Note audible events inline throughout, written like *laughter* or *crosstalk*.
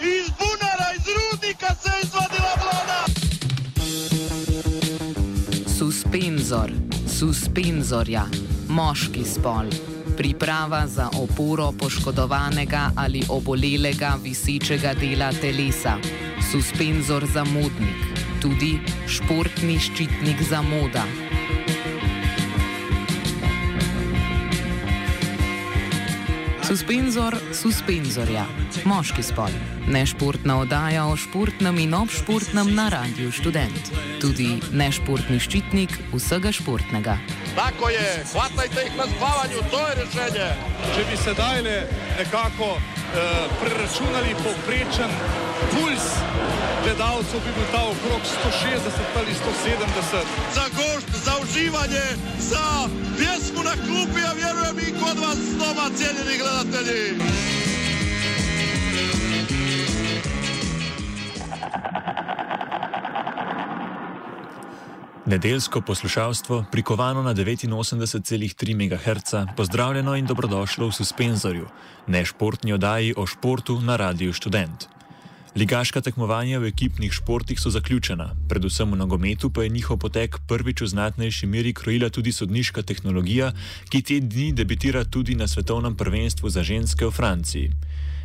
iz bunara, iz rudnika se je izvadila voda. Suspenzor, suspenzorja, moški spol. Priprava za oporo poškodovanega ali obolelega visečega dela telesa. Suspenzor za modnik, tudi športni ščitnik za moda. Suspenzor suspenzorja, moški spol. Nešportna oddaja o športnem in obšportnem na radiju študent. Tudi nešportni ščitnik vsega športnega. Tako je, hvatajte jih na spavanju, to je rešenje. Če bi sedaj le nekako uh, preračunali povprečen puls gledalcev, bi bil ta okrog 160 ali 170. Za gošt, za uživanje, za pjesmu na klupi, ja vjerujem i kod vas doma, cijenjeni gledatelji. Nedeljsko poslušalstvo, prikovano na 89,3 MHz, pozdravljeno in dobrodošlo v Suspenzorju, nešportni oddaji o športu na Radiu Student. Ligaška tekmovanja v ekipnih športih so zaključena, predvsem v nogometu pa je njihov potek prvič v znatnejši meri krojila tudi sodniška tehnologija, ki te dni debitira tudi na svetovnem prvenstvu za ženske v Franciji.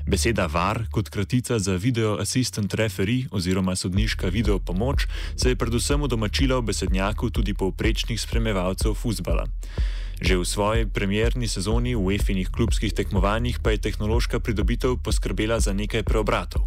Beseda VAR kot kratica za Video Assistant Referee oziroma sodniška video pomoč se je predvsem udomačila v besednjaku tudi povprečnih spremljevalcev futbala. Že v svoji premjerni sezoni v UEFA-nih klubskih tekmovanjih pa je tehnološka pridobitev poskrbela za nekaj preobratov.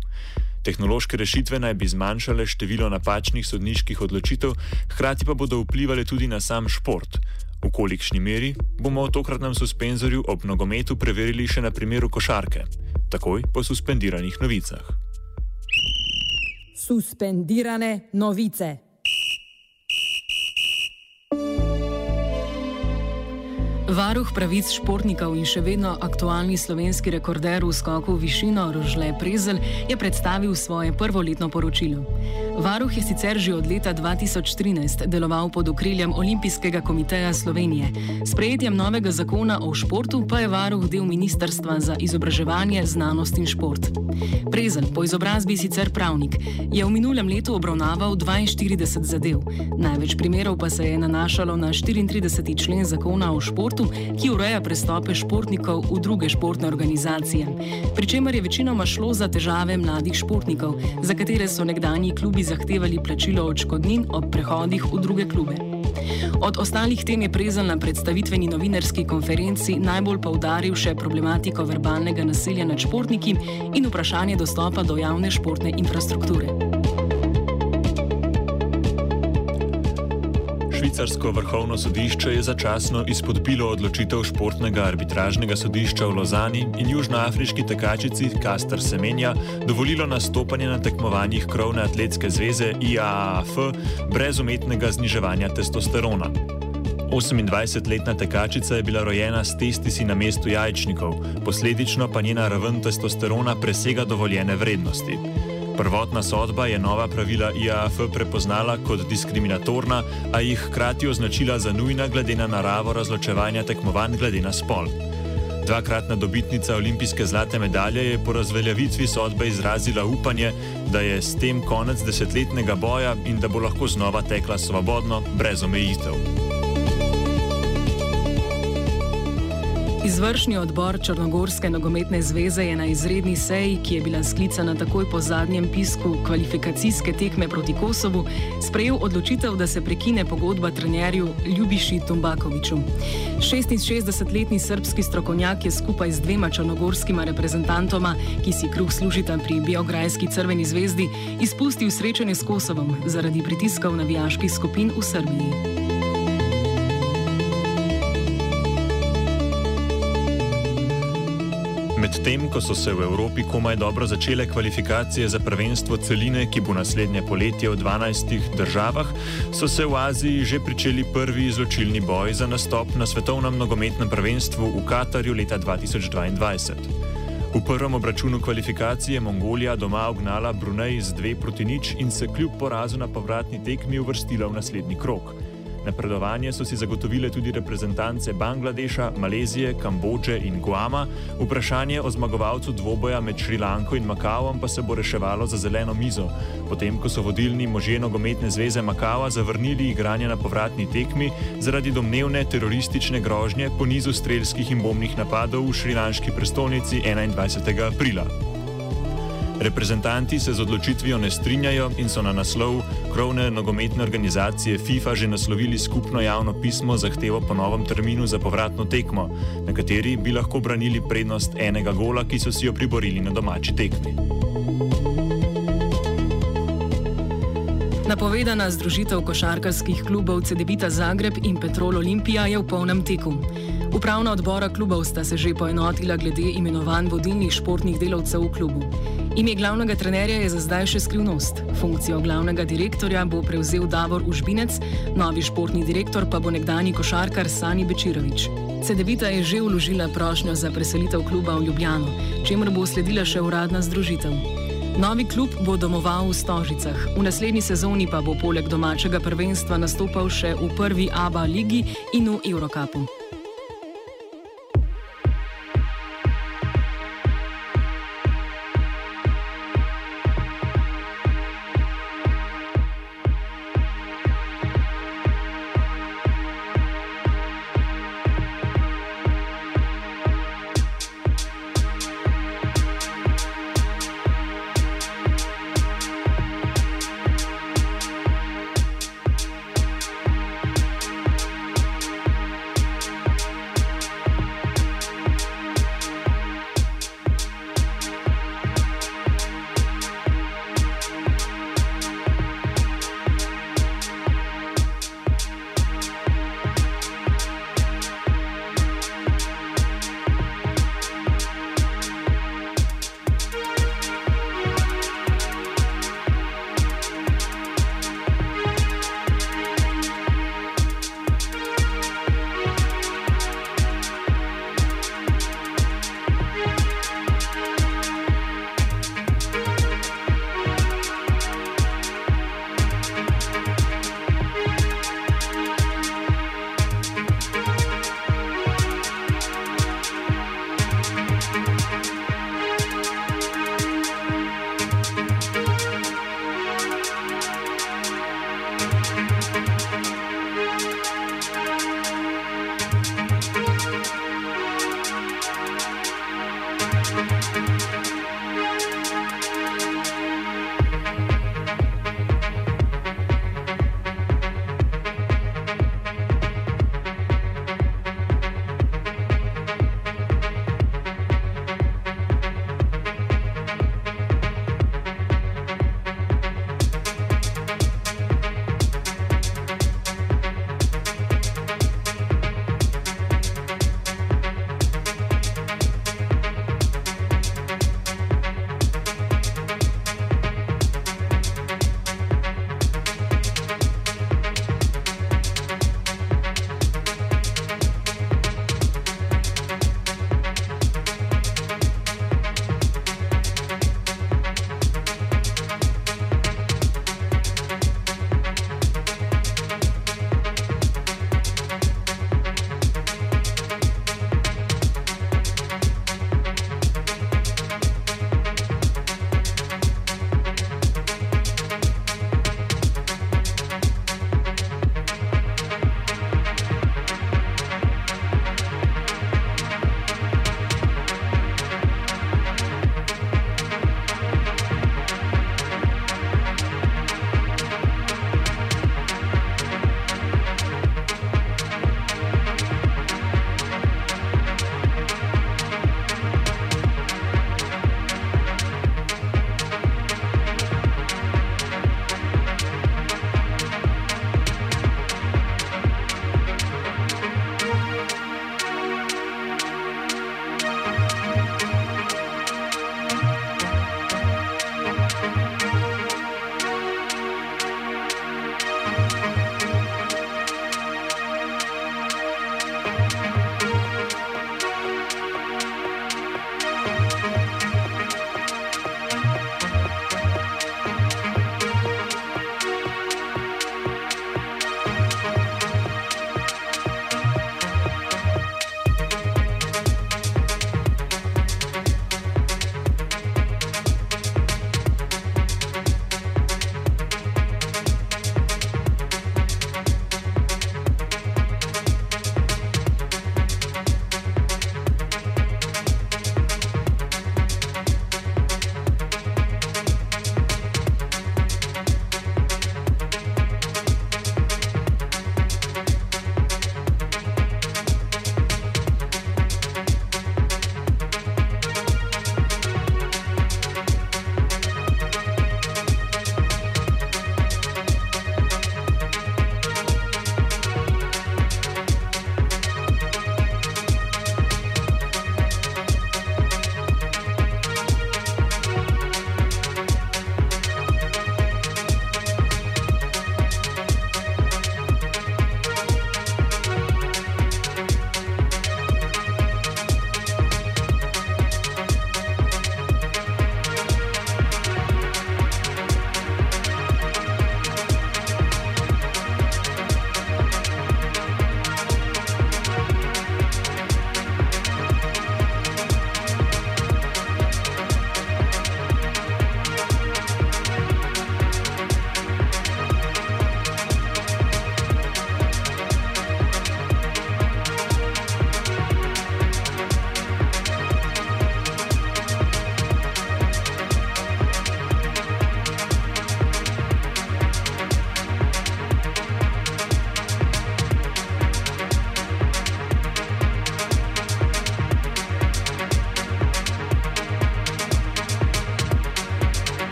Tehnološke rešitve naj bi zmanjšale število napačnih sodniških odločitev, hkrati pa bodo vplivali tudi na sam šport. V kolikšni meri bomo v tokratnem suspenzorju ob nogometu preverili še na primeru košarke, takoj po suspendiranih novicah. Suspendirane novice. Varuh pravic športnikov in še vedno aktualni slovenski rekorder v skoku v višino Rožle Prezel je predstavil svoje prvoletno poročilo. Varuh je sicer že od leta 2013 deloval pod okriljem Olimpijskega komiteja Slovenije. S prejetjem novega zakona o športu pa je varuh del Ministrstva za izobraževanje, znanost in šport. Prezel, po izobrazbi sicer pravnik, je v minulem letu obravnaval 42 zadev. Največ primerov pa se je nanašalo na 34. člen zakona o športu ki ureja prestope športnikov v druge športne organizacije. Pričemer je večinoma šlo za težave mladih športnikov, za katere so nekdani klubi zahtevali plačilo odškodnin ob prehodih v druge klube. Od ostalih tem je prezel na predstavitveni novinarski konferenci najbolj poudaril še problematiko verbalnega nasilja nad športniki in vprašanje dostopa do javne športne infrastrukture. Švicarsko vrhovno sodišče je začasno izpodbilo odločitev športnega arbitražnega sodišča v Lozani in južnoafriški tekačici Kastar Semenja dovolilo nastopanje na tekmovanjih krovne atletske zveze IAAF brez umetnega zniževanja testosterona. 28-letna tekačica je bila rojena s testisi na mestu jajčnikov, posledično pa njena raven testosterona presega dovoljene vrednosti. Prvotna sodba je nova pravila IAF prepoznala kot diskriminatorna, a jih hkrati označila za nujna glede na naravo razločevanja tekmovanj glede na spol. Dvakratna dobitnica olimpijske zlate medalje je po razveljavitvi sodbe izrazila upanje, da je s tem konec desetletnega boja in da bo lahko znova tekla svobodno, brez omejitev. Izvršni odbor Črnogorske nogometne zveze je na izredni seji, ki je bila sklicana takoj po zadnjem pisku kvalifikacijske tekme proti Kosovu, sprejel odločitev, da se prekine pogodba trenerju Ljubiši Tumbakoviču. 66-letni srbski strokovnjak je skupaj z dvema črnogorskima reprezentantoma, ki si kruh služita pri Biograjski crveni zvezdi, izpustil srečanje s Kosovom zaradi pritiskov navijaških skupin v Srbiji. Medtem ko so se v Evropi komaj dobro začele kvalifikacije za prvenstvo celine, ki bo naslednje poletje v 12 državah, so se v Aziji že pričeli prvi izločilni boj za nastop na svetovnem nogometnem prvenstvu v Katarju leta 2022. V prvem obračunu kvalifikacije je Mongolija doma ognala Brunei z 2 proti nič in se kljub porazu na povratni tekmi uvrstila v naslednji krok. Napredovanje so si zagotovile tudi reprezentance Bangladeša, Malezije, Kambodže in Guama. Vprašanje o zmagovalcu dvoboja med Šrilanko in Makavom pa se bo reševalo za zeleno mizo, potem ko so vodilni možje nogometne zveze Makava zavrnili igranje na povratni tekmi zaradi domnevne teroristične grožnje po nizu strelskih in bombnih napadov v šrilanški prestolnici 21. aprila. Reprezentanti se z odločitvijo ne strinjajo in so na naslov krovne nogometne organizacije FIFA že naslovili skupno javno pismo zahtevo po novem terminu za povratno tekmo, na kateri bi lahko branili prednost enega gola, ki so si jo priborili na domači tekmi. Napovedana združitev košarkarskih klubov CDVita Zagreb in Petrol Olimpija je v polnem teku. Upravna odbora klubov sta se že poenotila glede imenovanj vodilnih športnih delavcev v klubu. Ime glavnega trenerja je za zdaj še skrivnost. Funkcijo glavnega direktorja bo prevzel Davor Užbinec, novi športni direktor pa bo nekdani košarkar Sani Bečirovič. CD-vita je že vložila prošnjo za preselitev kluba v Ljubljano, čemer bo sledila še uradna združitev. Novi klub bo domoval v Stožicah, v naslednji sezoni pa bo poleg domačega prvenstva nastopal še v prvi ABA ligi in v Eurokapu.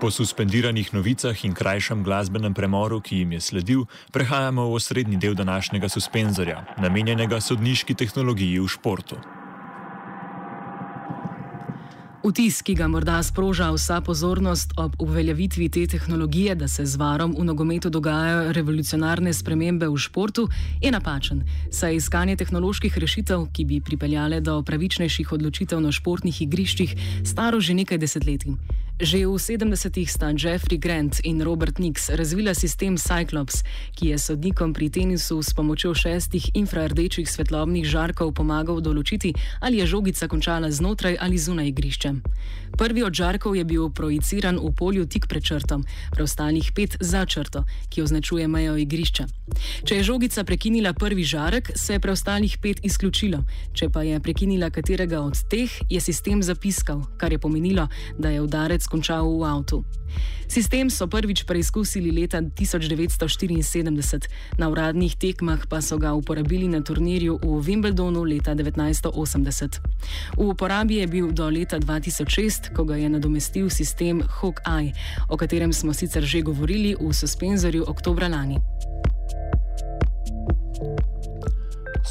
Po suspendiranih novicah in krajšem glasbenem premoru, ki jim je sledil, prehajamo v osrednji del današnjega suspenzorja, namenjenega sodniški tehnologiji v športu. Vtis, ki ga morda sproža vsa pozornost ob uveljavitvi te tehnologije, da se z varom v nogometu dogajajo revolucionarne spremembe v športu, je napačen. Saj iskanje tehnoloških rešitev, ki bi pripeljale do pravičnejših odločitev na športnih igriščih, staro že nekaj desetletij. Že v 70-ih sta Jeffrey Grant in Robert Nix razvila sistem Cyclops, ki je sodnikom pri tenisu s pomočjo šestih infrardečih svetlobnih žarkov pomagal določiti, ali je žogica končala znotraj ali zunaj igrišča. Prvi od žarkov je bil projiciran v polju tik pred črtom, preostalih pet za črto, ki označuje mejo igrišča. Če je žogica prekinila prvi žarek, se je preostalih pet izključilo, če pa je prekinila katerega od teh, je sistem zapiskal, kar je pomenilo, da je udarec končal v avtu. Sistem so prvič preizkusili leta 1974, na uradnih tekmah pa so ga uporabili na turnirju v Wimbledonu leta 1980. V uporabi je bil do leta 2006, ko ga je nadomestil sistem Hawkeye, o katerem smo sicer že govorili v suspenzorju oktobra lani.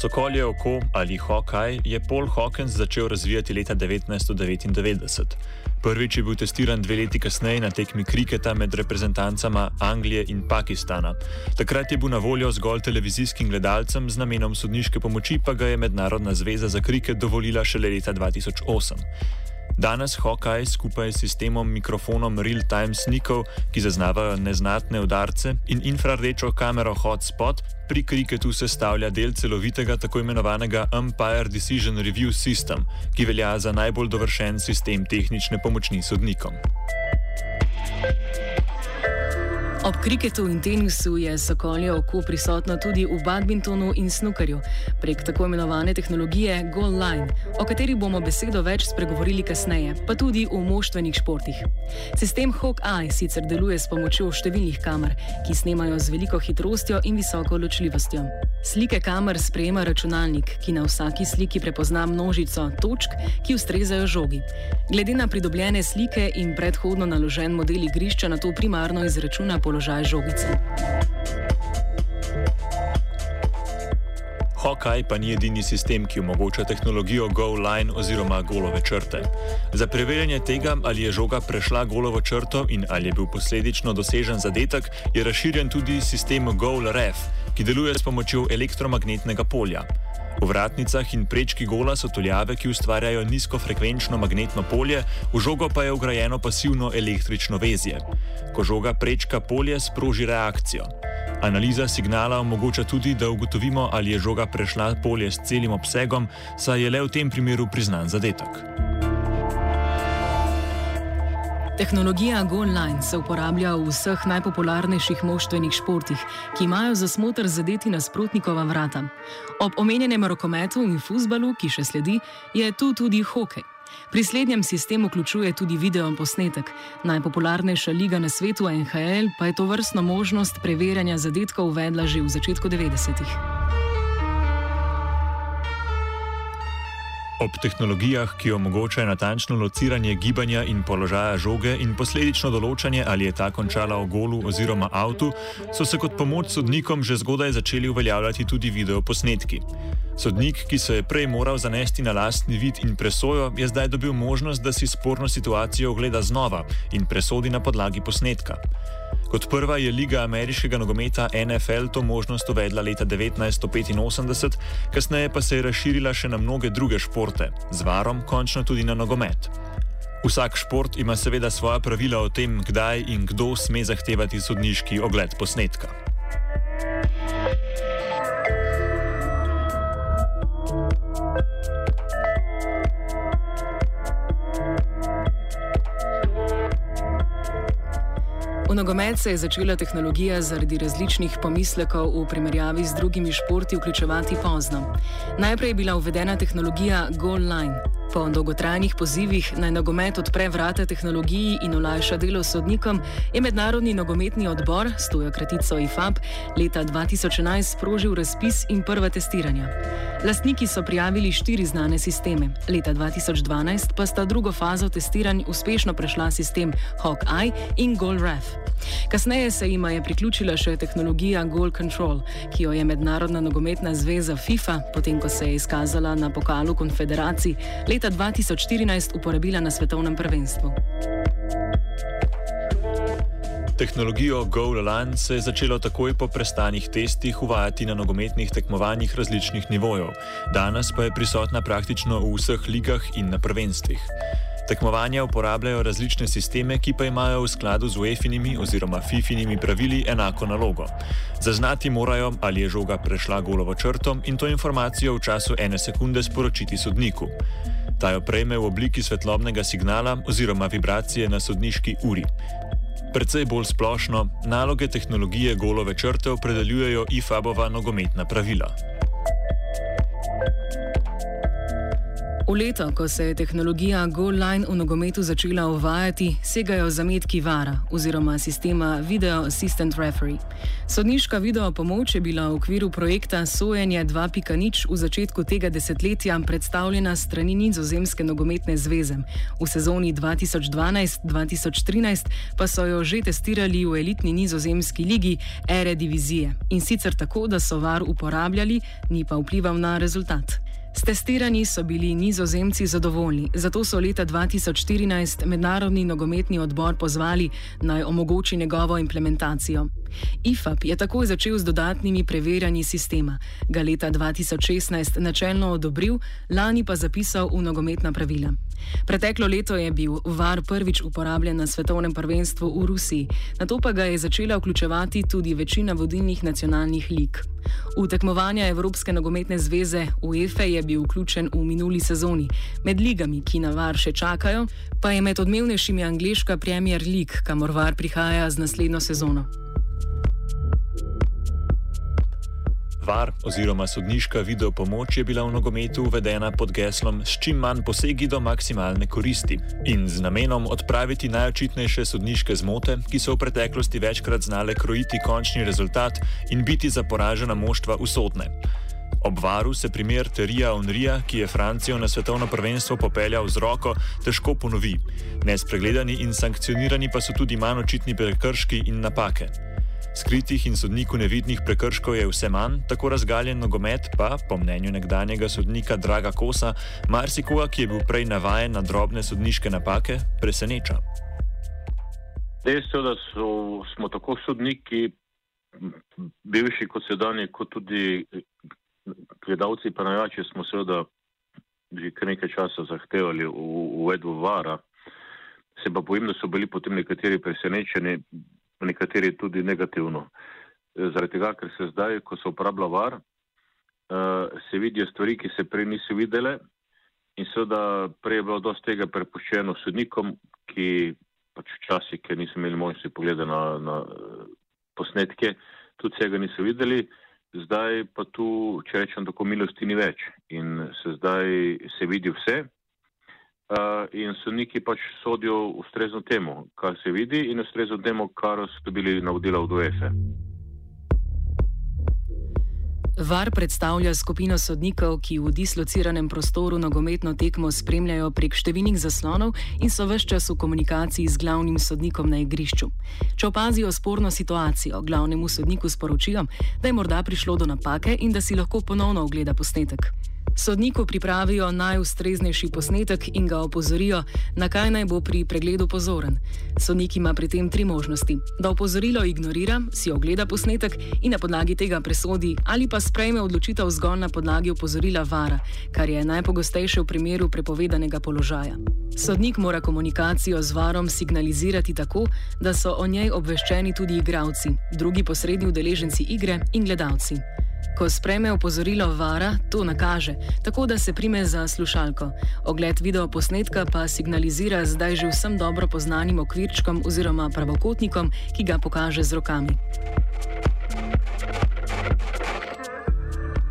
Sokolje oko ali Hawkeye je Paul Hawkins začel razvijati leta 1999. Prvič je bil testiran dve leti kasneje na tekmi kriketa med reprezentancama Anglije in Pakistana. Takrat je bil na voljo zgolj televizijskim gledalcem, z namenom sodniške pomoči pa ga je Mednarodna zveza za kriket dovolila šele leta 2008. Danes Hawkeye skupaj s sistemom mikrofonom real-time snikov, ki zaznavajo neznatne udarce, in infrardečo kamero Hotspot pri kriketu sestavlja del celovitega tako imenovanega Umpire Decision Review System, ki velja za najbolj dovršen sistem tehnične pomoči sodnikom. Ob kriketu in tenisu je sokolje oko prisotno tudi v badmintonu in snukarju prek tako imenovane tehnologije Goal Line, o kateri bomo besedo več spregovorili kasneje, pa tudi v moštvenih športih. Sistem Hawkeye sicer deluje s pomočjo številnih kamer, ki snemajo z veliko hitrostjo in visoko ločljivostjo. Slike kamer sprejema računalnik, ki na vsaki sliki prepozna množico točk, ki ustrezajo žogi. Glede na pridobljene slike in predhodno naložen model igrišča na to primarno izračuna položaj položaj žogice. Hawkeye pa ni edini sistem, ki omogoča tehnologijo Go Line oziroma golove črte. Za preverjanje tega, ali je žoga prešla golovo črto in ali je bil posledično dosežen zadetek, je razširjen tudi sistem Goal Ref, ki deluje s pomočjo elektromagnetnega polja. V vratnicah in prečki gola so tuljave, ki ustvarjajo nizkofrekvenčno magnetno polje, v žogo pa je ugrajeno pasivno električno vezje. Ko žoga prečka polje, sproži reakcijo. Analiza signala omogoča tudi, da ugotovimo, ali je žoga prešla polje s celim obsegom, saj je le v tem primeru priznan zadetek. Tehnologija GoLine se uporablja v vseh najpopularnejših moštvenih športih, ki imajo za smotr zadeti nasprotnikova vrata. Ob omenjenem rokometu in futbalu, ki še sledi, je tu tudi hokej. Pri slednjem sistemu vključuje tudi video posnetek. Najpopularnejša liga na svetu, NHL, pa je to vrstno možnost preverjanja zadetkov uvedla že v začetku 90-ih. Ob tehnologijah, ki omogočajo natančno lociranje gibanja in položaja žoge in posledično določanje, ali je ta končala v golu oziroma avtu, so se kot pomoč sodnikom že zgodaj začeli uveljavljati tudi videoposnetki. Sodnik, ki se je prej moral zanesti na lastni vid in presojo, je zdaj dobil možnost, da si sporno situacijo ogleda znova in presodi na podlagi posnetka. Kot prva je Liga ameriškega nogometa NFL to možnost uvedla leta 1985, kasneje pa se je razširila še na mnoge druge športe, z varom končno tudi na nogomet. Vsak šport ima seveda svoja pravila o tem, kdaj in kdo sme zahtevati sodniški ogled posnetka. V nogomet se je začela tehnologija zaradi različnih pomislekov v primerjavi z drugimi športi vključevati pozno. Najprej je bila uvedena tehnologija Goal Line. Po dolgotrajnih pozivih naj nogomet odpre vrata tehnologiji in olajša delo sodnikom, je Mednarodni nogometni odbor s tujo kratico IFAB leta 2011 sprožil razpis in prva testiranja. Lastniki so prijavili štiri znane sisteme, leta 2012 pa sta drugo fazo testiranj uspešno prešla sistem Hawkeye in GoalRef. Kasneje se jima je priključila še tehnologija Goal Control, ki jo je Mednarodna nogometna zveza FIFA, potem ko se je izkazala na pokalu konfederacij, leta 2014 uporabila na svetovnem prvenstvu. Tehnologijo Goal Line se je začelo takoj po prestanih testih uvajati na nogometnih tekmovanjih različnih nivojev, danes pa je prisotna praktično v vseh ligah in na prvenstvih. Tekmovanja uporabljajo različne sisteme, ki pa imajo v skladu z UEFA-nimi oziroma FIFA-nimi pravili enako nalogo. Zaznati morajo, ali je žoga prešla golovo črto in to informacijo v času ene sekunde sporočiti sodniku. Ta jo prejme v obliki svetlobnega signala oziroma vibracije na sodniški uri. Predvsej bolj splošno, naloge tehnologije golove črte opredeljujejo IFAB-ova nogometna pravila. V leto, ko se je tehnologija GoLine v nogometu začela uvajati, segajo zametki VARA oziroma sistema Video Assistant Referee. Sodniška video pomoč je bila v okviru projekta Sojenje 2.0 v začetku tega desetletja predstavljena strani Nizozemske nogometne zveze. V sezoni 2012-2013 pa so jo že testirali v elitni nizozemski ligi Ere Divizije in sicer tako, da so VAR uporabljali, ni pa vplival na rezultat. S testiranji so bili nizozemci zadovoljni, zato so leta 2014 Mednarodni nogometni odbor pozvali naj omogoči njegovo implementacijo. IFAP je takoj začel z dodatnimi preverjanji sistema, ga leta 2016 načelno odobril, lani pa zapisal v nogometna pravila. Preteklo leto je bil VAR prvič uporabljen na svetovnem prvenstvu v Rusiji, na to pa ga je začela vključevati tudi večina vodilnih nacionalnih lig. V tekmovanja Evropske nogometne zveze UEFA je bil vključen v minuli sezoni. Med ligami, ki na VAR še čakajo, pa je med odmevnejšimi angliška Premier League, kamor VAR prihaja z naslednjo sezono. VAR oziroma sodniška videopomoč je bila v nogometu uvedena pod geslom s čim manj posegi do maksimalne koristi in z namenom odpraviti najočitnejše sodniške zmote, ki so v preteklosti večkrat znale krojiti končni rezultat in biti za poražena moštva usodne. Ob varu se primer Terija Onrija, ki je Francijo na svetovno prvenstvo popeljal z roko, težko ponovi. Nespregledani in sankcionirani pa so tudi manj očitni prekrški in napake. Skritih in sodniku nevidnih prekrškov je vse manj, tako razgaljen nogomet pa, po mnenju nekdanjega sodnika Draga Kosa, marsikoga, ki je bil prej navajen na drobne sodniške napake, preseneča. Dejstvo da so, smo tako sodniki, bivši kot sedajni, kot tudi gledalci in navijači, smo seveda že kar nekaj časa zahtevali uvedbo vara. Se pa bojim, da so bili potem nekateri presenečeni, nekateri tudi negativno. Zaradi tega, ker se zdaj, ko se uporablja var, eh, se vidijo stvari, ki se prej niso videle in seveda prej je bilo dosti tega prepuščeno sodnikom, ki pač včasih, ker niso imeli možnosti pogleda na, na posnetke, tudi vsega niso videli. Zdaj pa tu, če rečem tako, milosti ni več in se zdaj se vidi vse uh, in sodniki pač sodijo ustrezno temu, kar se vidi, in ustrezno temu, kar so dobili navodila od UEFA. VAR predstavlja skupino sodnikov, ki v dislociranem prostoru nogometno tekmo spremljajo prek številnih zaslonov in so vse čas v komunikaciji z glavnim sodnikom na igrišču. Če opazijo sporno situacijo, glavnemu sodniku sporočijo, da je morda prišlo do napake in da si lahko ponovno ogleda posnetek. Sodniku pripravijo najustreznejši posnetek in ga opozorijo, na kaj naj bo pri pregledu pozoren. Sodnik ima pri tem tri možnosti: da opozorilo ignorira, si ogleda posnetek in na podlagi tega presodi, ali pa sprejme odločitev zgolj na podlagi opozorila vara, kar je najpogostejše v primeru prepovedanega položaja. Sodnik mora komunikacijo z varom signalizirati tako, da so o njej obveščeni tudi igravci, drugi posredni udeleženci igre in gledalci. Ko spreme opozorilo vara, to nakaže, tako da se prime za slušalko. Ogled video posnetka pa signalizira zdaj že vsem dobro poznanim okvirčkom oziroma pravokotnikom, ki ga pokaže z rokami.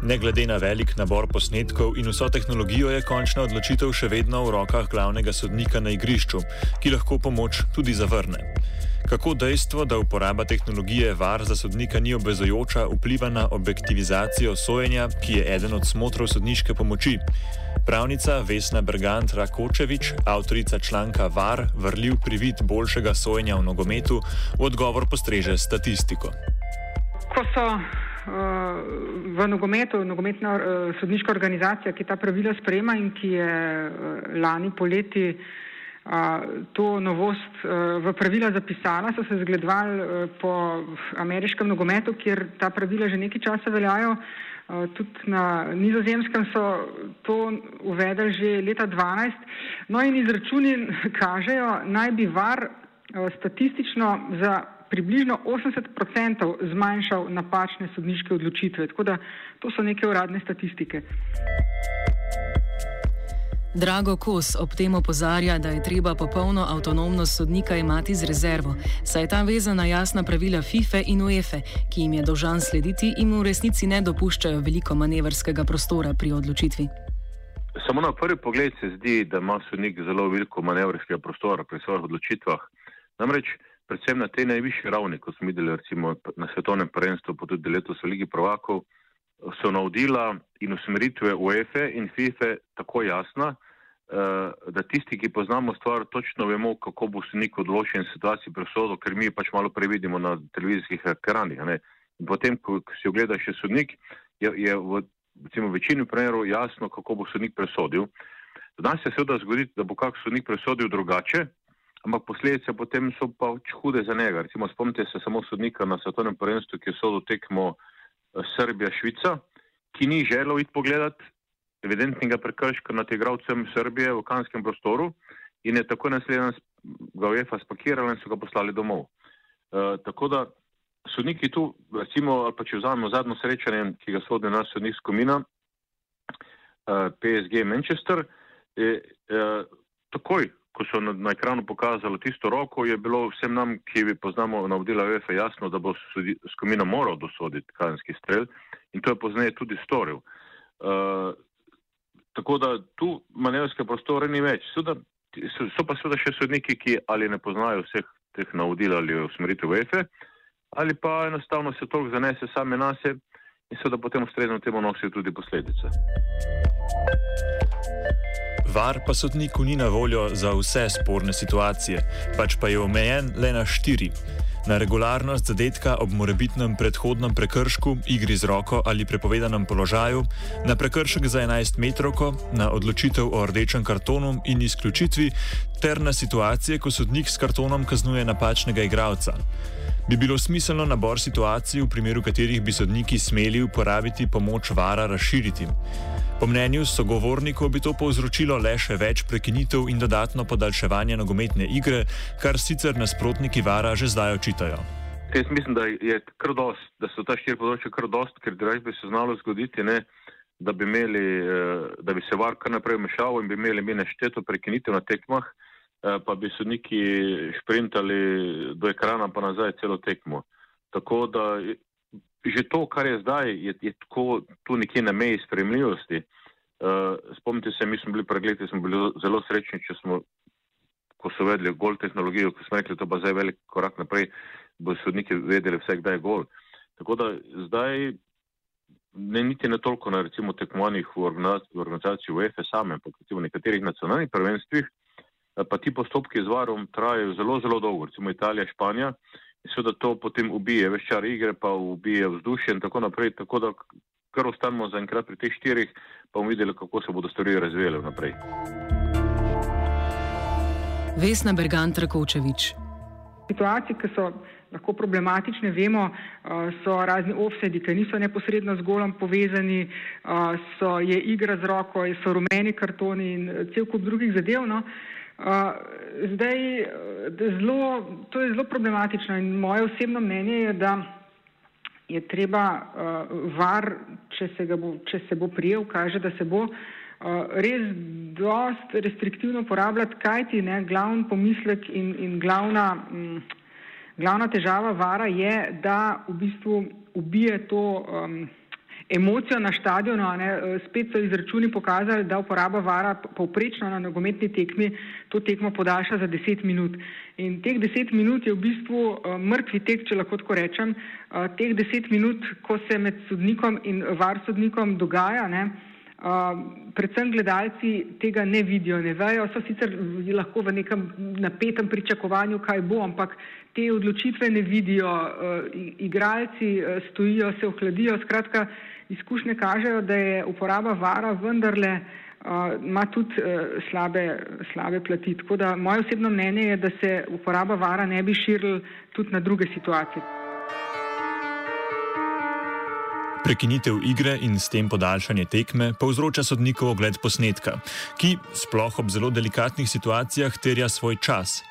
Ne glede na velik nabor posnetkov in vso tehnologijo, je končna odločitev še vedno v rokah glavnega sodnika na igrišču, ki lahko pomoč tudi zavrne. Kako dejstvo, da uporaba tehnologije VAR za sodnika ni obvezojoča, vpliva na objektivizacijo sojenja, ki je eden od smotrov sodniške pomoči? Pravnica Vesna Bergant Rakočevič, avtorica članka VAR, vrljiv privid boljšega sojenja v nogometu, v odgovor postreže statistiko. Ko so uh, v nogometu, nogometna uh, sodniška organizacija, ki ta pravila sprejema in ki je uh, lani poleti to novost v pravila zapisala, so se zgledovali po ameriškem nogometu, kjer ta pravila že nekaj časa veljajo. Tudi na nizozemskem so to uvedli že leta 2012. No in izračuni kažejo, naj bi var statistično za približno 80% zmanjšal napačne sodniške odločitve. Tako da to so neke uradne statistike. Drago Kos ob tem opozarja, da je treba popolno avtonomnost sodnika imati z rezervo, saj je ta vezana jasna pravila FIFA in UEFA, ki jim je dolžan slediti in v resnici ne dopuščajo veliko manevrskega prostora pri odločitvi. Samo na prvi pogled se zdi, da ima sodnik zelo veliko manevrskega prostora pri svojih odločitvah. Namreč, predvsem na tej najvišji ravni, kot smo videli recimo na svetovnem prvenstvu, pa tudi letos v Ligi Provakov, so navodila in usmeritve UEFA in FIFA tako jasna, eh, da tisti, ki poznamo stvar, točno vemo, kako bo se nek odločen situaciji presodil, ker mi pač malo previdimo na televizijskih ekranih. In potem, ko si ogledaš še sodnik, je, je v recimo, večini primerov jasno, kako bo sodnik presodil. Danes se seveda zgodi, da bo kak sodnik presodil drugače, ampak posledice potem so pa hude za njega. Recimo, spomnite se samo sodnika na svetovnem prvenstvu, ki je sodel tekmo Srbija, Švica, ki ni želel iti pogledat evidentnega prekrška nad igravcem Srbije v kanskem prostoru in je tako naslednji ga UEFA spakirala in so ga poslali domov. E, tako da sodniki tu, recimo, pa če vzamemo zadnjo srečanje, ki ga sodi naš sodnik Skomina, e, PSG Manchester, je, e, takoj ko so na, na ekranu pokazali tisto roko, je bilo vsem nam, ki bi poznamo navodila UEFA, jasno, da bo Skomina moral dosoditi kazenski strel in to je pozneje tudi storil. Uh, tako da tu manevrske prostore ni več. Suda, so, so pa seveda še sodniki, ki ali ne poznajo vseh teh navodil ali usmeritev UEFA, ali pa enostavno se toliko zanese same nase in seveda potem ustrezno temu nosijo tudi posledice. VAR pa sodniku ni na voljo za vse sporne situacije, pač pa je omejen le na štiri. Na regularnost zadetka ob morebitnem predhodnem prekršku, igri z roko ali prepovedanem položaju, na prekršek za 11 metrovko, na odločitev o rdečem kartonu in izključitvi, ter na situacije, ko sodnik s kartonom kaznuje napačnega igralca. Bi bilo smiselno nabor situacij, v primeru katerih bi sodniki smeli uporabiti pomoč vara, razširiti? Po mnenju sogovornikov bi to povzročilo le še več prekinitev in dodatno podaljševanje nogometne igre, kar sicer nasprotniki vara že zdaj očitajo. Jaz mislim, da, dost, da so ta štiri področja kar dost, ker drugače bi se znalo zgoditi, ne, da, bi imeli, eh, da bi se var kar naprej mešal in bi imeli mi nešteto prekinitev na tekmah, eh, pa bi sodniki šprintali do ekrana pa nazaj celo tekmo. Tako da že to, kar je zdaj, je, je tako tu nekje na meji spremljivosti. Uh, spomnite se, mi smo bili pred leti, smo bili zelo srečni, če smo, ko so vedeli gol tehnologijo, ko smo rekli, to pa zdaj velik korak naprej, bo sodniki vedeli vse, kdaj je gol. Tako da zdaj ne niti ne toliko na recimo tekmovanjih v organizaciji UEFA same, ampak recimo v nekaterih nacionalnih prvenstvih, eh, pa ti postopki z varom trajajo zelo, zelo dolgo, recimo Italija, Španija. In seveda to potem ubije veččar igre, pa ubije vzdušje in tako naprej. Tako da kar ostanemo za enkrat pri teh štirih, pa bomo videli, kako se bodo stvari razvijale naprej. Vesna Bergant Rakočevič. Situacije, ki so lahko problematične, vemo, so razni offsedi, ki niso neposredno z golom povezani, so, je igra z roko, so rumeni kartoni in cel kup drugih zadev. No. Zdaj, zelo, to je zelo problematično in moje osebno mnenje je, da je treba var, če se, bo, če se bo prijel, kaže, da se bo res dost restriktivno uporabljati, kajti ne, glavni pomislek in, in glavna, m, glavna težava vara je, da v bistvu ubije to um, emocijo na stadionu. Spet so izračuni pokazali, da uporaba vara povprečno na nogometni tekmi to tekmo podaljša za 10 minut. In teh 10 minut je v bistvu uh, mrtvi tek, če lahko tako rečem. Uh, teh 10 minut, ko se med sodnikom in var sodnikom dogaja, ne, uh, predvsem gledalci tega ne vidijo, ne vejo, so sicer lahko v nekem napetem pričakovanju, kaj bo, ampak te odločitve ne vidijo, uh, igralci uh, stojijo, se ohladijo. Skratka, izkušnje kažejo, da je uporaba vara vendarle uh, ima tudi slabe, slabe plati. Tako da moje osebno mnenje je, da se uporaba vara ne bi širila tudi na druge situacije. Prekinitev igre in s tem podaljšanje tekme povzroča sodnikov ogled posnetka, ki, sploh ob zelo delikatnih situacijah, terja svoj čas.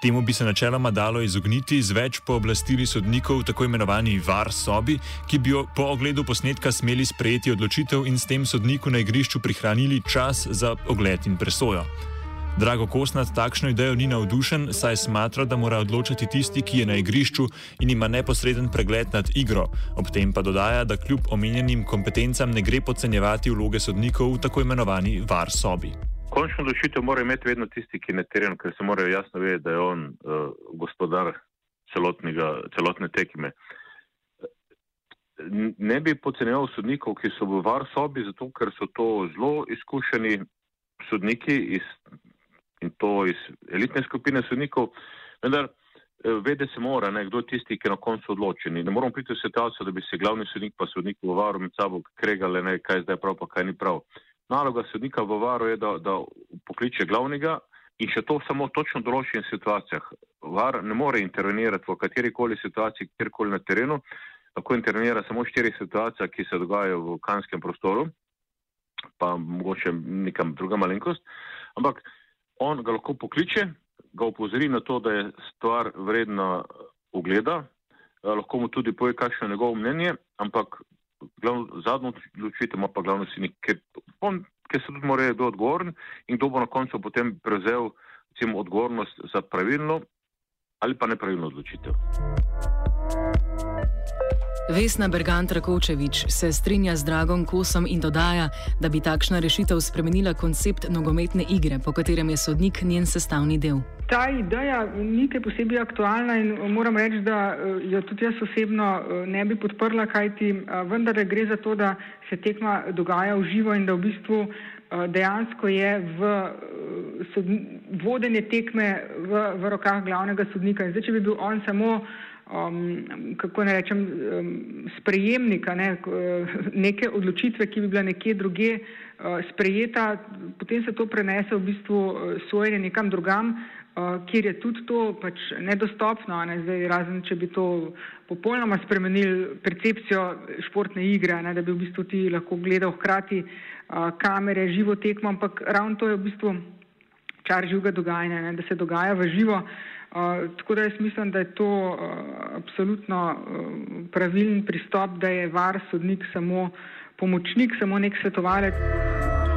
Temu bi se načeloma dalo izogniti z več pooblastili sodnikov v tako imenovani var sobi, ki bi po ogledu posnetka smeli sprejeti odločitev in s tem sodniku na igrišču prihranili čas za ogled in presojo. Drago Kos nad takšno idejo ni navdušen, saj smatra, da mora odločiti tisti, ki je na igrišču in ima neposreden pregled nad igro. Ob tem pa dodaja, da kljub omenjenim kompetencam ne gre podcenjevati vloge sodnikov v tako imenovani var sobi. Končno odločitev mora imeti vedno tisti, ki je na terenu, ker se morajo jasno vedeti, da je on uh, gospodar celotne tekme. Ne bi podcenjeval sodnikov, ki so v var sobi, zato ker so to zelo izkušeni sodniki iz in to iz elitne skupine sodnikov, vendar eh, vede se mora, ne, kdo je tisti, ki je na koncu odločen. Ne moramo priti v situacijo, da bi se glavni sodnik pa sodnik v varu med sabo kregali, ne, kaj zdaj prav, pa kaj ni prav. Naloga sodnika v varu je, da, da pokliče glavnega in še to samo točno v določenih situacijah. Var ne more intervenirati v katerikoli situaciji, kjerkoli na terenu, lahko intervenira samo v štirih situacijah, ki se dogajajo v kanskem prostoru, pa mogoče nekam druga malenkost. Ampak on ga lahko pokliče, ga upozori na to, da je stvar vredna ugleda, eh, lahko mu tudi poje, kakšno je njegovo mnenje, ampak glavno, zadnjo odločitev ima pa glavno sinik, ker, on, ker se tudi mora biti odgovoren in kdo bo na koncu potem prevzel recimo, odgovornost za pravilno ali pa nepravilno odločitev. Vesna Bergant Rakovčevič se strinja z Dragom Kosom in dodaja, da bi takšna rešitev spremenila koncept nogometne igre, po katerem je sodnik njen sestavni del. Ta ideja ni kaj posebej aktualna in moram reči, da eh, jo tudi jaz osebno eh, ne bi podprla, kajti eh, vendar gre za to, da se tekma dogaja v živo in da v bistvu dejansko je v vodenje tekme v, v rokah glavnega sodnika. In zdaj, če bi bil on samo um, kako ne rečem, um, sprejemnika ne, neke odločitve, ki bi bila nekje druge uh, sprejeta, potem se to prenese v bistvu sojenje nekam drugam, kjer je tudi to pač nedostopno, ne, zdaj, razen če bi to popolnoma spremenili percepcijo športne igre, ne, da bi v bistvu ti lahko gledal hkrati uh, kamere, živo tekmo, ampak ravno to je v bistvu čar živega dogajanja, ne, da se dogaja v živo. Uh, tako da jaz mislim, da je to uh, absolutno uh, pravilen pristop, da je var sodnik samo pomočnik, samo nek svetovalec.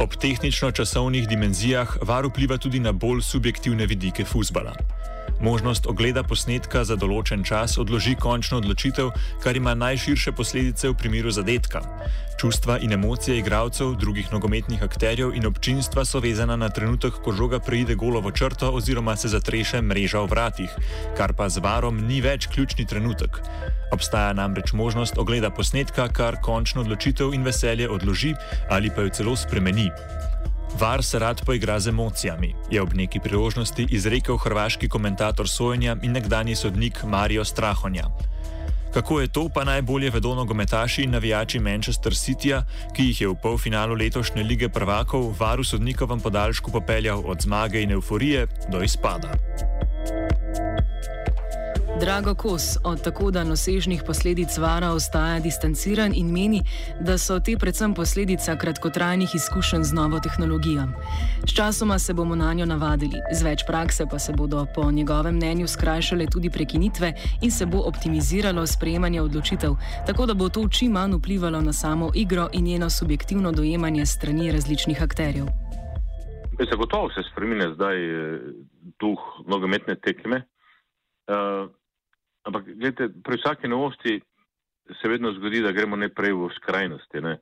Ob tehnično-časovnih dimenzijah var vpliva tudi na bolj subjektivne vidike futbola. Možnost ogleda posnetka za določen čas odloži končno odločitev, kar ima najširše posledice v primeru zadetka. Čustva in emocije igralcev, drugih nogometnih akterjev in občinstva so vezana na trenutek, ko žoga preide golovo črto oziroma se zatreše mreža v vratih, kar pa z varom ni več ključni trenutek. Obstaja namreč možnost ogleda posnetka, kar končno odločitev in veselje odloži ali pa jo celo spremeni. Var se rad poigra z emocijami, je ob neki priložnosti izrekel hrvaški komentator sojenja in nekdani sodnik Marijo Strahonja. Kako je to, pa najbolje vedo nogometaši in navijači Manchester Cityja, ki jih je v polfinalu letošnje lige prvakov varu sodnikovem podaljšku popeljal od zmage in euforije do izpada. Drago Kos od tako daljnosežnih posledic vara ostaja distanciran in meni, da so te predvsem posledica kratkotrajnih izkušenj z novo tehnologijo. Sčasoma se bomo na njo navadili, z več prakse pa se bodo po njegovem mnenju skrajšale tudi prekinitve in se bo optimiziralo sprejemanje odločitev, tako da bo to čim manj vplivalo na samo igro in njeno subjektivno dojemanje strani različnih akterjev. Zagotovo se spremenja zdaj eh, duh nogometne tekme. Uh, Ampak, gledajte, pri vsaki novosti se vedno zgodi, da gremo neprej v skrajnosti. Ne?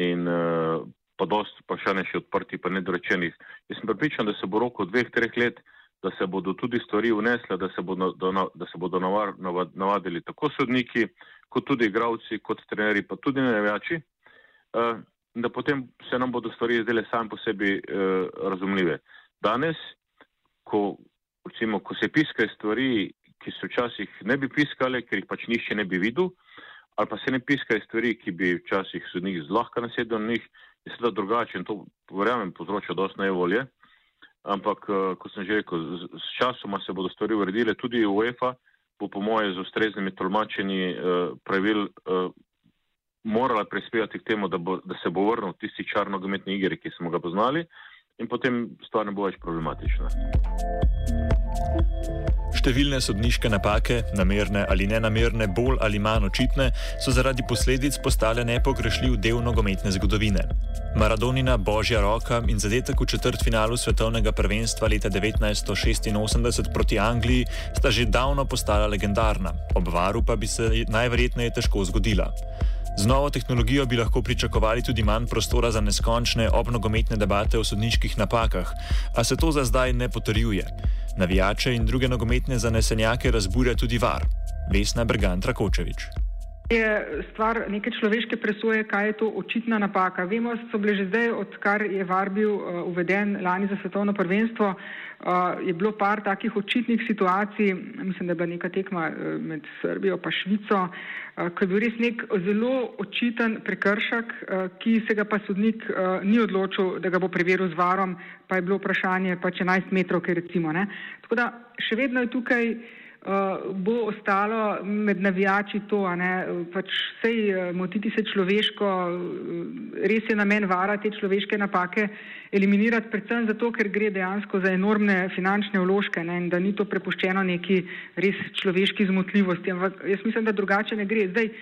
In uh, pa dost vprašanj še odprti, pa nedorečenih. Jaz sem pripričan, da se bo roko dveh, treh let, da se bodo tudi stvari vnesle, da se bodo, da se bodo navar, navadili tako sodniki, kot tudi igravci, kot trenerji, pa tudi navijači. Uh, da potem se nam bodo stvari zdele same po sebi uh, razumljive. Danes, ko, recimo, ko se piskajo stvari, ki se včasih ne bi piskale, ker jih pač nišče ne bi videl, ali pa se ne piskajo stvari, ki bi včasih sodnik zlahka nasedel na njih, je seveda drugače in to, verjamem, povzroča dosti nevolje. Ampak, uh, kot sem že rekel, z časoma se bodo stvari uredile, tudi UEFA bo po moje z ustreznimi tolmačenji uh, pravil uh, morala prispevati k temu, da, bo, da se bo vrnil tisti čar nogometni igri, ki smo ga poznali, in potem stvar ne bo več problematična. Številne sodniške napake, namerne ali nenamerne, bolj ali manj očitne, so zaradi posledic postale nepogrešljiv del nogometne zgodovine. Maradonina božja roka in zadetek v četrtfinalu svetovnega prvenstva leta 1986 proti Angliji sta že davno postala legendarna, ob varu pa bi se najverjetneje težko zgodila. Z novo tehnologijo bi lahko pričakovali tudi manj prostora za neskončne obnogometne debate o sodniških napakah, a se to za zdaj ne potrjuje. Navijače in druge nogometne zanesenjake razburja tudi var. Vesna Brgant Rakočevič. Je stvar neke človeške presoje, kaj je to očitna napaka. Vemo, so bile že zdaj, odkar je VAR bil uh, uveden lani za svetovno prvenstvo, uh, je bilo par takih očitnih situacij, mislim, da je bila neka tekma uh, med Srbijo pa Švico, uh, ko je bil res nek zelo očiten prekršek, uh, ki se ga pa sodnik ni odločil, da ga bo preveril z varom, pa je bilo vprašanje pač 11 metrov, ker recimo. Ne. Tako da še vedno je tukaj. Uh, bo ostalo med navijači to, pač sej uh, motiti se človeško, uh, res je namen vara te človeške napake eliminirati, predvsem zato, ker gre dejansko za enormne finančne vložke ne, in da ni to prepuščeno neki res človeški zmotljivosti. Ampak jaz mislim, da drugače ne gre. Zdaj,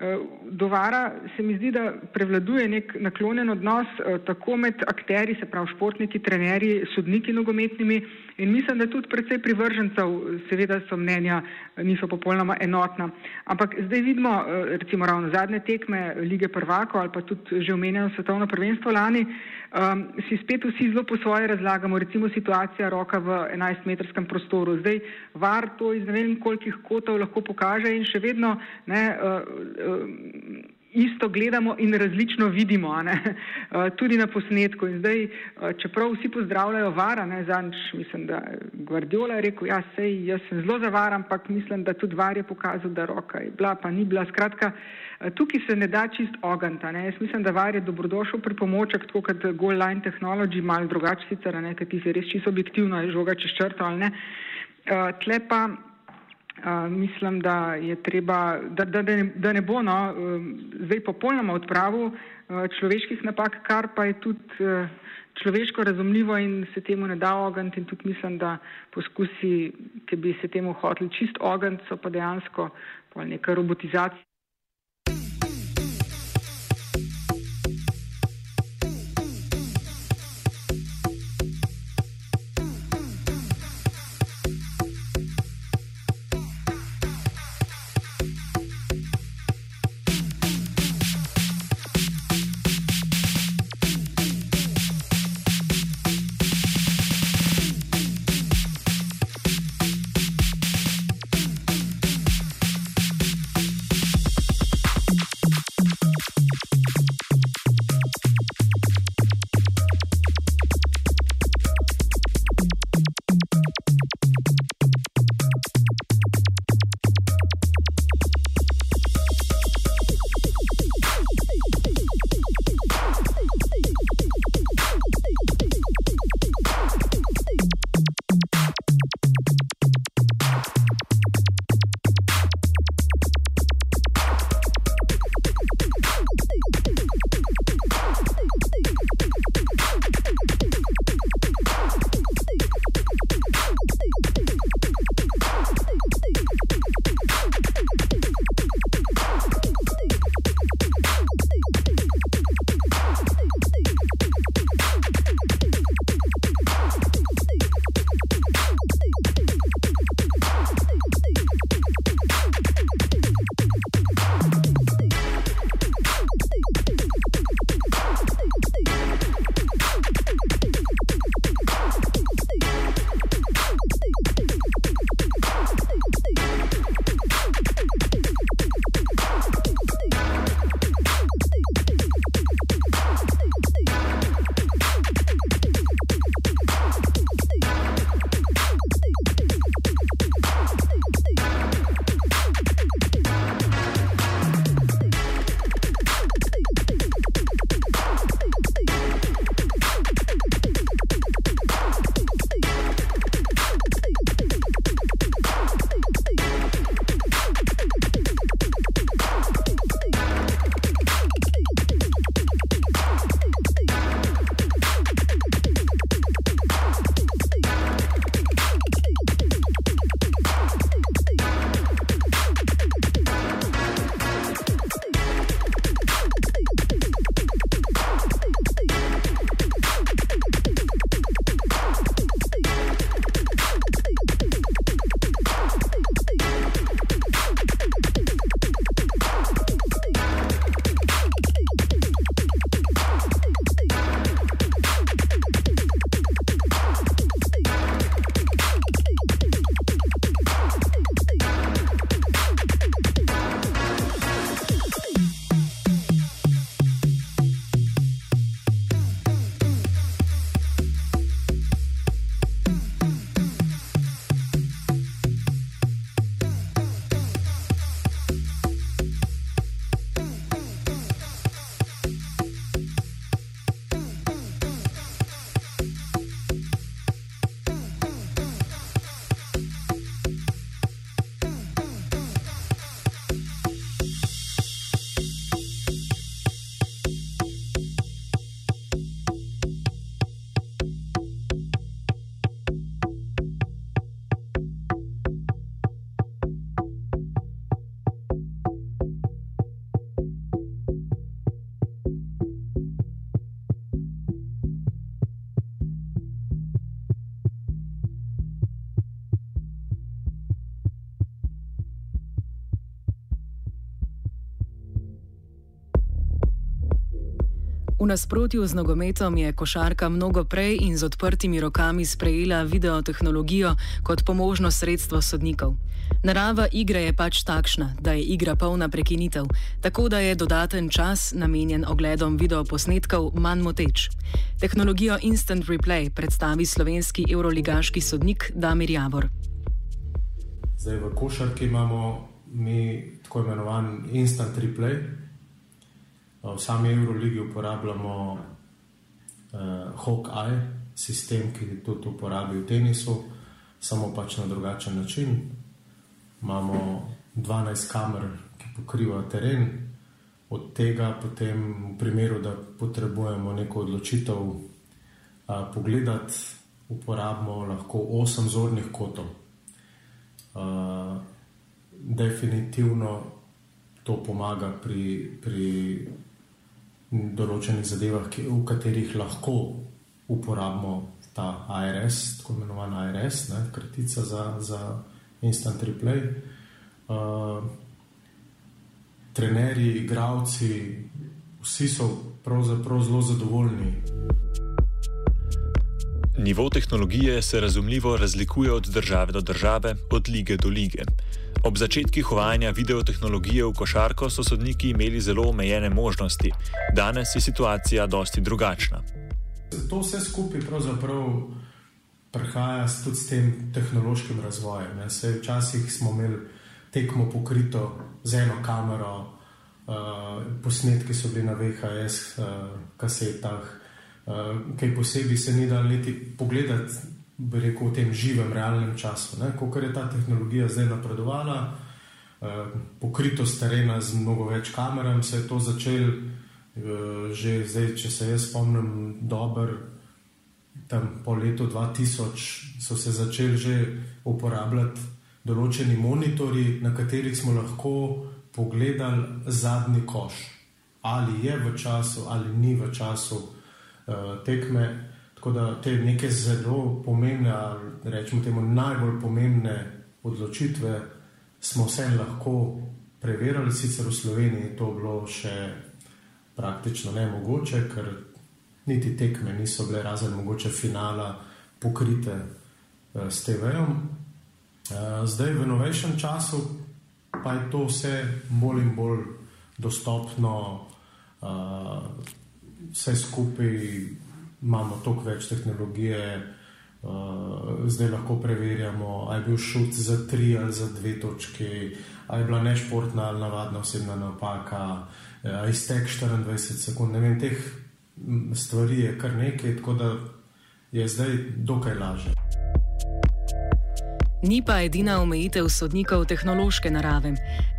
uh, Do vara se mi zdi, da prevladuje nek naklonjen odnos eh, tako med akteri, se pravi športniki, trenerji, sodniki nogometnimi in mislim, da tudi predvsej privržencev, seveda so mnenja, niso popolnoma enotna. Ampak zdaj vidimo, eh, recimo ravno zadnje tekme lige prvako ali pa tudi že omenjeno svetovno prvenstvo lani, um, si spet vsi zelo po svoje razlagamo, recimo situacija roka v 11-metrskem prostoru. Zdaj var to iz ne vem kolikih kotov lahko pokaže in še vedno ne, uh, uh, isto gledamo in različno vidimo, uh, *laughs* tudi na posnetku. In zdaj, uh, čeprav vsi pozdravljajo vara, ne, zanč, mislim, da Guardiola je rekel, ja, sej, jaz sem zelo zavaran, ampak mislim, da tudi var je pokazal, da roka je bila, pa ni bila. Skratka, Eh, tukaj se ne da čist oganta. Ne. Jaz mislim, da var je dobrodošel pri pomoček, tako kot Goal Line Technology, malo drugače sicer, ne, ker ti se res čisto objektivno je žoga čez črto ali ne. Uh, tle pa uh, mislim, da je treba, da, da, da, ne, da ne bo no, uh, zdaj popolnoma odpravu uh, človeških napak, kar pa je tudi uh, človeško razumljivo in se temu ne da ogant in tudi mislim, da poskusi, ki bi se temu hoteli čist ogant, so pa dejansko neka robotizacija. Nasprotju z nogometom je košarka mnogo prej in z odprtimi rokami sprejela videotehnologijo kot pomožno sredstvo sodnikov. Narava igre je pač takšna, da je igra polna prekinitev, tako da je dodaten čas namenjen ogledom videoposnetkov manj moteč. Tehnologijo Instant Replay predstavi slovenski euroligaški sodnik Damir Javor. Zdaj v košarki imamo mi tako imenovan Instant Replay. V sami Euroligi uporabljamo uh, Hawkeye, sistem, ki tudi uporablja v tenisu, samo pač na drugačen način. Imamo 12 kamer, ki pokrivajo teren, od tega potem, v primeru, da potrebujemo neko odločitev, uh, pogledati, uporabimo lahko 8 zornih kotov. Uh, definitivno to pomaga pri. pri določenih zadevah, ki, v katerih lahko uporabimo ta ARS, tako imenovan ARS, ne, kratica za, za instant replay. Uh, trenerji, igravci, vsi so pravzaprav zelo zadovoljni. Nivo tehnologije se razumljivo razlikuje od države do države, od lige do lige. Ob začetkih uvajanja videotehnologije v košarko so sodniki imeli zelo omejene možnosti. Danes je situacija dosti drugačna. To vse skupaj pravzaprav prihaja tudi s tem tehnološkim razvojem. Vse včasih smo imeli tekmo pokrito z eno kamero, uh, posnetki so bili na VHS uh, kasetah, uh, kaj posebej se ni dal niti pogledati bi rekel, v tem živem, realnem času. Ko je ta tehnologija zdaj napredovala, eh, pokritost terena z mnogo več kamerami, se je to začelo eh, že zdaj, če se jaz spomnim, dobro. Tam po letu 2000 so se začeli že uporabljati določeni monitori, na katerih smo lahko pogledali zadnji koš, ali je v času ali ni v času uh, tekme. Tako da te neke zelo pomembne, rečemo temu najbolj pomembne odločitve, smo vse lahko preverili, sicer v Sloveniji to bilo še praktično ne mogoče, ker niti tekme niso bile razen mogoče finala pokrite uh, s TV-om. Uh, zdaj v novejšem času pa je to vse bolj in bolj dostopno, uh, vse skupaj imamo toliko več tehnologije, uh, zdaj lahko preverjamo, ali je bil šut za tri ali za dve točke, ali je bila nešportna ali navadna osebna napaka, ali je iztek 24 sekund. Ne vem, teh stvari je kar nekaj, tako da je zdaj dokaj lažje. Ni pa edina omejitev sodnikov tehnološke narave.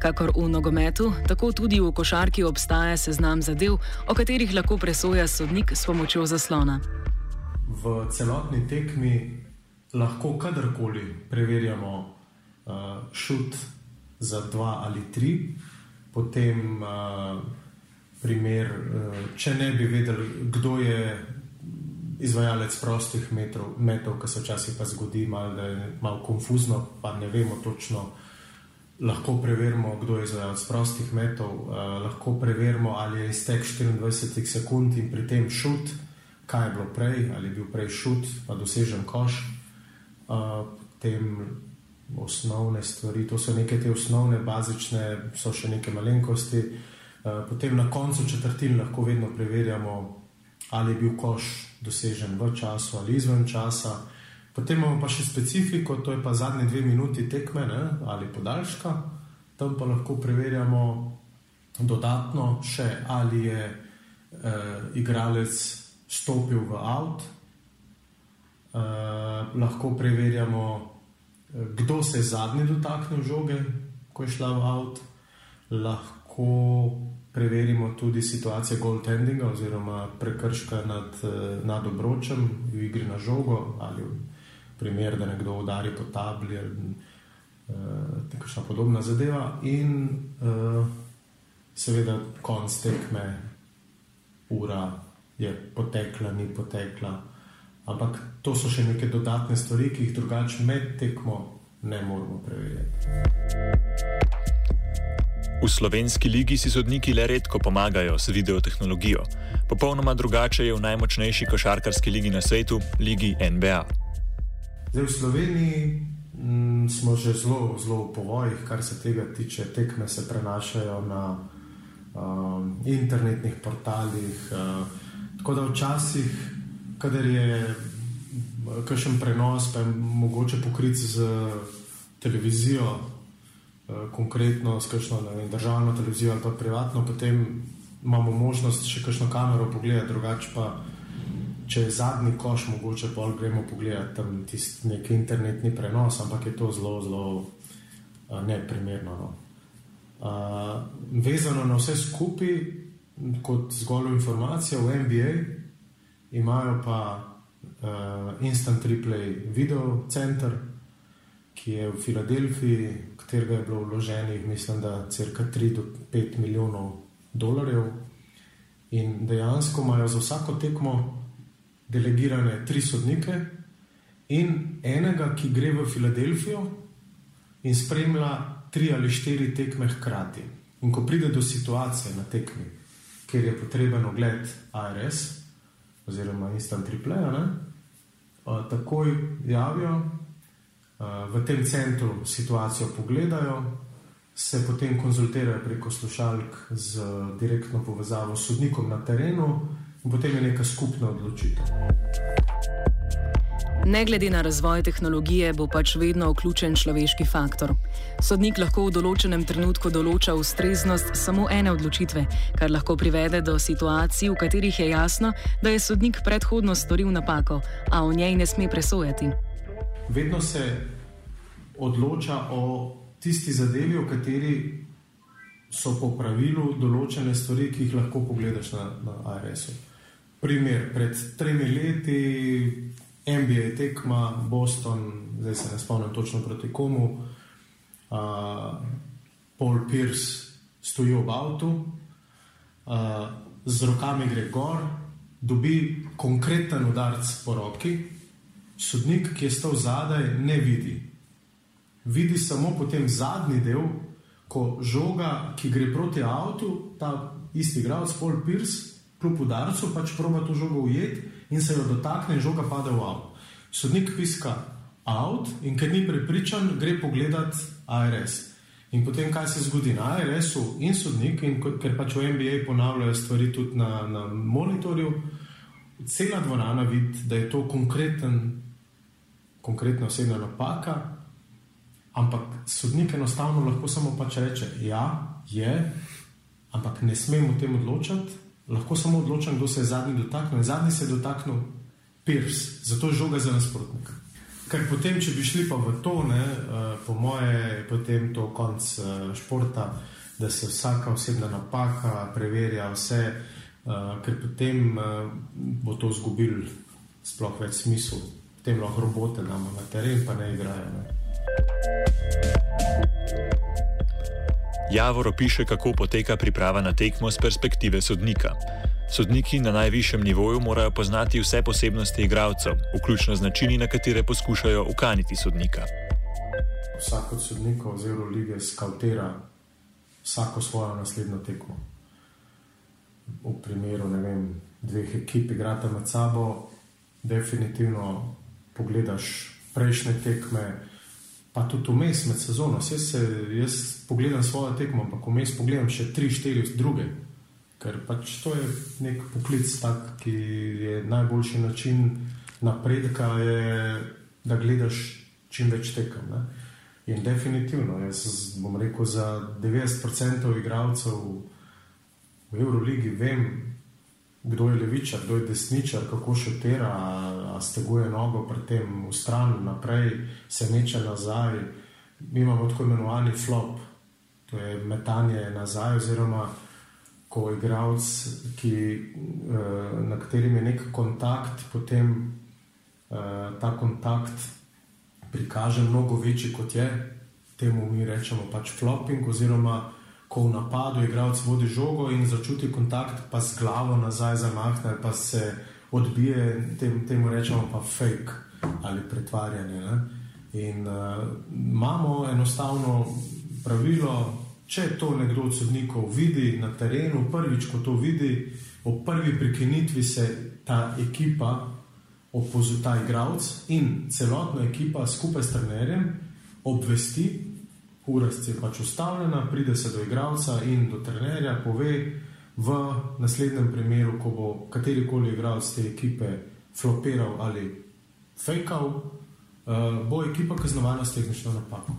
Kakor v nogometu, tako tudi v košarki obstaja seznam zadev, o katerih lahko presoja sodnik s pomočjo zaslona. V celotni tekmi lahko kadarkoli preverjamo uh, šut za dva ali tri, potem uh, primer, uh, če ne bi vedeli, kdo je izvajalec prostih metrov, metov, ki se včasih pa zgodi, malo, da je malo konfuzno, pa ne vemo točno. Lahko preverimo, kdo je izvajalec prostih metov, uh, lahko preverimo, ali je iztek 24 sekund in pri tem šut, kaj je bilo prej, ali je bil prej šut, pa dosežen koš. Uh, tem osnovne stvari, to so neke te osnovne, bazične, so še neke malenkosti. Uh, potem na koncu četrtin lahko vedno preverjamo, ali je bil koš dosežen v času ali izven časa. Potem imamo pa še specifiko, to je pa zadnje dve minuti tekme ne, ali podaljška, tam pa lahko preverjamo dodatno še, ali je eh, igralec stopil v avt. Eh, lahko preverjamo, eh, kdo se je zadnji dotaknil žoge, ko je šla v avt. Lahko preverimo tudi situacijo goaltendinga oziroma prekrška nad, eh, nad obročem v igri na žogo ali primer, da nekdo udari po tabli ali uh, takšna podobna zadeva in uh, seveda konc tekme, ura je potekla, ni potekla. Ampak to so še neke dodatne stvari, ki jih drugače med tekmo ne moremo preverjati. V slovenski ligi si sodniki le redko pomagajo s videotehnologijo. Popolnoma drugače je v najmočnejši košarkarski ligi na svetu, ligi NBA. Zdaj v Sloveniji m, mm, smo že zelo, zelo v povojih, kar se tega tiče. Tekme se prenašajo na um, internetnih portalih. Uh, tako da včasih, kader je kakšen prenos, pa je mogoče pokriti z televizijo, konkretno s kakšno vem, državno televizijo ali pa privatno, potem imamo možnost še kakšno kamero pogledati, drugače pa če je zadnji koš, mogoče bolj gremo pogledati tam tisti neki internetni prenos, ampak je to zelo, zelo uh, neprimerno. No. Uh, vezano na vse skupaj, kot zgolj informacija v NBA, imajo pa uh, Instant Replay Video Center, ki je v Filadelfiji, katerega je bilo vloženih, mislim, da crka 3 do 5 milijonov dolarjev. In dejansko imajo za vsako tekmo delegirane tri sodnike in enega, ki gre v Filadelfijo in spremlja tri ali štiri tekme hkrati. In ko pride do situacije na tekmi, kjer je potreben ogled ARS oziroma instant replay, takoj javijo, v tem centru situacijo pogledajo, se potem konzultirajo preko slušalk z direktno povezavo s sodnikom na terenu in potem je neka skupna odločitev. Ne glede na razvoj tehnologije, bo pač vedno vključen človeški faktor. Sodnik lahko v določenem trenutku določa ustreznost samo ene odločitve, kar lahko privede do situacij, v katerih je jasno, da je sodnik predhodno storil napako, a o njej ne sme presojati. Vedno se odloča o tisti zadevi, o kateri so po pravilu določene stvari, ki jih lahko pogledaš na, na ARS-u. Primer, pred tremi leti, NBA tekma, Boston, zdaj se ne spomnim točno proti komu, uh, Paul Pierce stoji ob avtu, uh, z rokami gre gor, dobi konkreten udarc po roki, sodnik, ki je stal zadaj, ne vidi. Vidi samo potem zadnji del, ko žoga, ki gre proti avtu, ta isti igralec, Paul Pierce, kljub udarcu, pač proba to žogo ujeti in se jo dotakne, in žoga pade v avto. Sodnik piska avt in ker ni prepričan, gre pogledat ARS. In potem, kaj se zgodi na ARS-u in sodnik, in ker pač v NBA ponavljajo stvari tudi na, na monitorju, cela dvorana vidi, da je to konkreten, konkretna osebna napaka, ampak sodnik enostavno lahko samo pač reče: Ja, je, ampak ne smemo o tem odločati lahko samo odločam, kdo se je zadnji dotaknil. Zadnji se je dotaknil Pirs, zato je žoga za nasprotnika. Ker potem, če bi šli pa v to, ne, uh, po moje, je potem to konc uh, športa, da se vsaka osebna napaka preverja, vse, uh, ker potem bo to izgubil sploh več smisel. Potem lahko robote damo na teren, pa ne igrajo. Ne. Javor opiše, kako poteka priprava na tekmo z perspektive sodnika. Sodniki na najvišjem nivoju morajo poznati vse posebnosti igralcev, vključno z načini, na katere poskušajo ukaniti sodnika. Vsak od sodnikov z Eurolige skautira vsako svojo naslednjo tekmo. V primeru vem, dveh ekip, igrate med sabo, definitivno pogledaš prejšnje tekme pa tudi vmes med sezono. Jaz, se, jaz pogledam svojo tekmo, ampak vmes pogledam še tri, štiri druge. Ker pač to je nek poklic, tak, ki je najboljši način napredka, je, da gledaš čim več tekem. Ne? In definitivno, jaz bom rekel, za 90% igralcev v Euroligi vem, kdo je levičar, kdo je desničar, kako še tera, a steguje nogo pri tem v stran, naprej, se meče nazaj. Mi imamo tako imenovani flop, to je metanje nazaj, oziroma ko igralec, ki, eh, na katerem je nek kontakt, potem eh, ta kontakt prikaže mnogo večji kot je, temu mi rečemo pač flopping, oziroma ko v napadu igralec vodi žogo in začuti kontakt, pa z glavo nazaj zamahne, pa se odbije, tem, temu rečemo pa fake ali pretvarjanje. Ne? In uh, imamo enostavno pravilo, če to nekdo od sodnikov vidi na terenu, prvič, ko to vidi, ob prvi prekinitvi se ta ekipa, opozorila ta igralec in celotna ekipa skupaj s trenerjem obvesti, ura je pač ustavljena, pride se do igralca in do trenerja, pove v naslednjem primeru, ko bo katerikoli igralec te ekipe flopiral ali fejkal, uh, bo ekipa kaznovana s tehnično napako.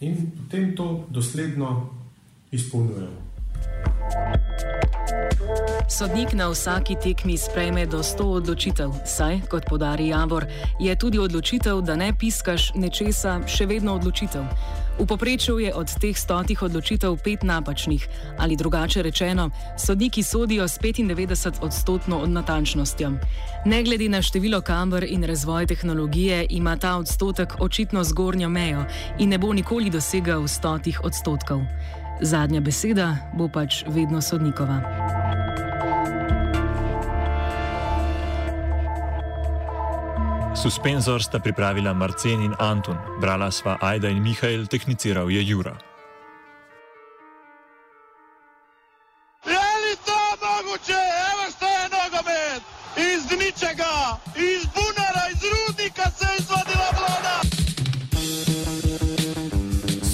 In potem to dosledno izpolnjujemo. Sodnik na vsaki tekmi sprejme do 100 odločitev, saj, kot podari Javor, je tudi odločitev, da ne piskaš nečesa, še vedno odločitev. V poprečju je od teh stotih odločitev pet napačnih, ali drugače rečeno, sodniki sodijo s 95 odstotno natančnostjo. Ne glede na število kamer in razvoj tehnologije, ima ta odstotek očitno zgornjo mejo in ne bo nikoli dosegal stotih odstotkov. Zadnja beseda bo pač vedno sodnikova. Suspenzor sta pripravila Marcen in Anton, brala sva Aida in Mihajl, tehniciral je Jura. Je li to mogoče? Evo što je nogomet! Iz ničega, iz bunara, iz rudnika se je izvadila vlada!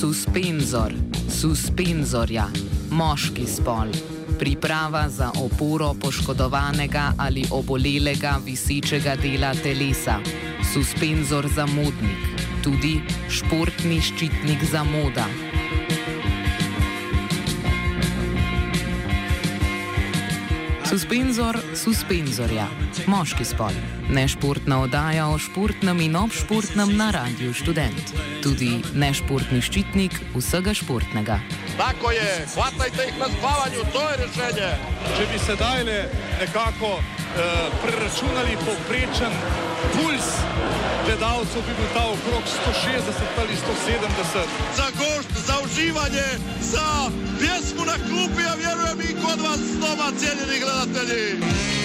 Suspenzor, suspenzorja, moški spol. Priprava za oporo poškodovanega ali obolelega visečega dela telesa. Suspenzor za modnik, tudi športni ščitnik za moda. Suspenzor, suspenzorja, moški spol. Nešportna oddaja o športnem in obšportnem na Radiu Student. Tudi nešportni ščitnik vsega športnega. Tako je, hvatajte jih na spavanju, to je rešenje. Če bi sedaj le nekako preračunali povprečen puls gledalcev, bi bil ta okrog 160 ali 170. Za gošt, za uživanje, za pjesmu na klupi, a vjerujem i kod vas doma, cijenjeni gledatelji.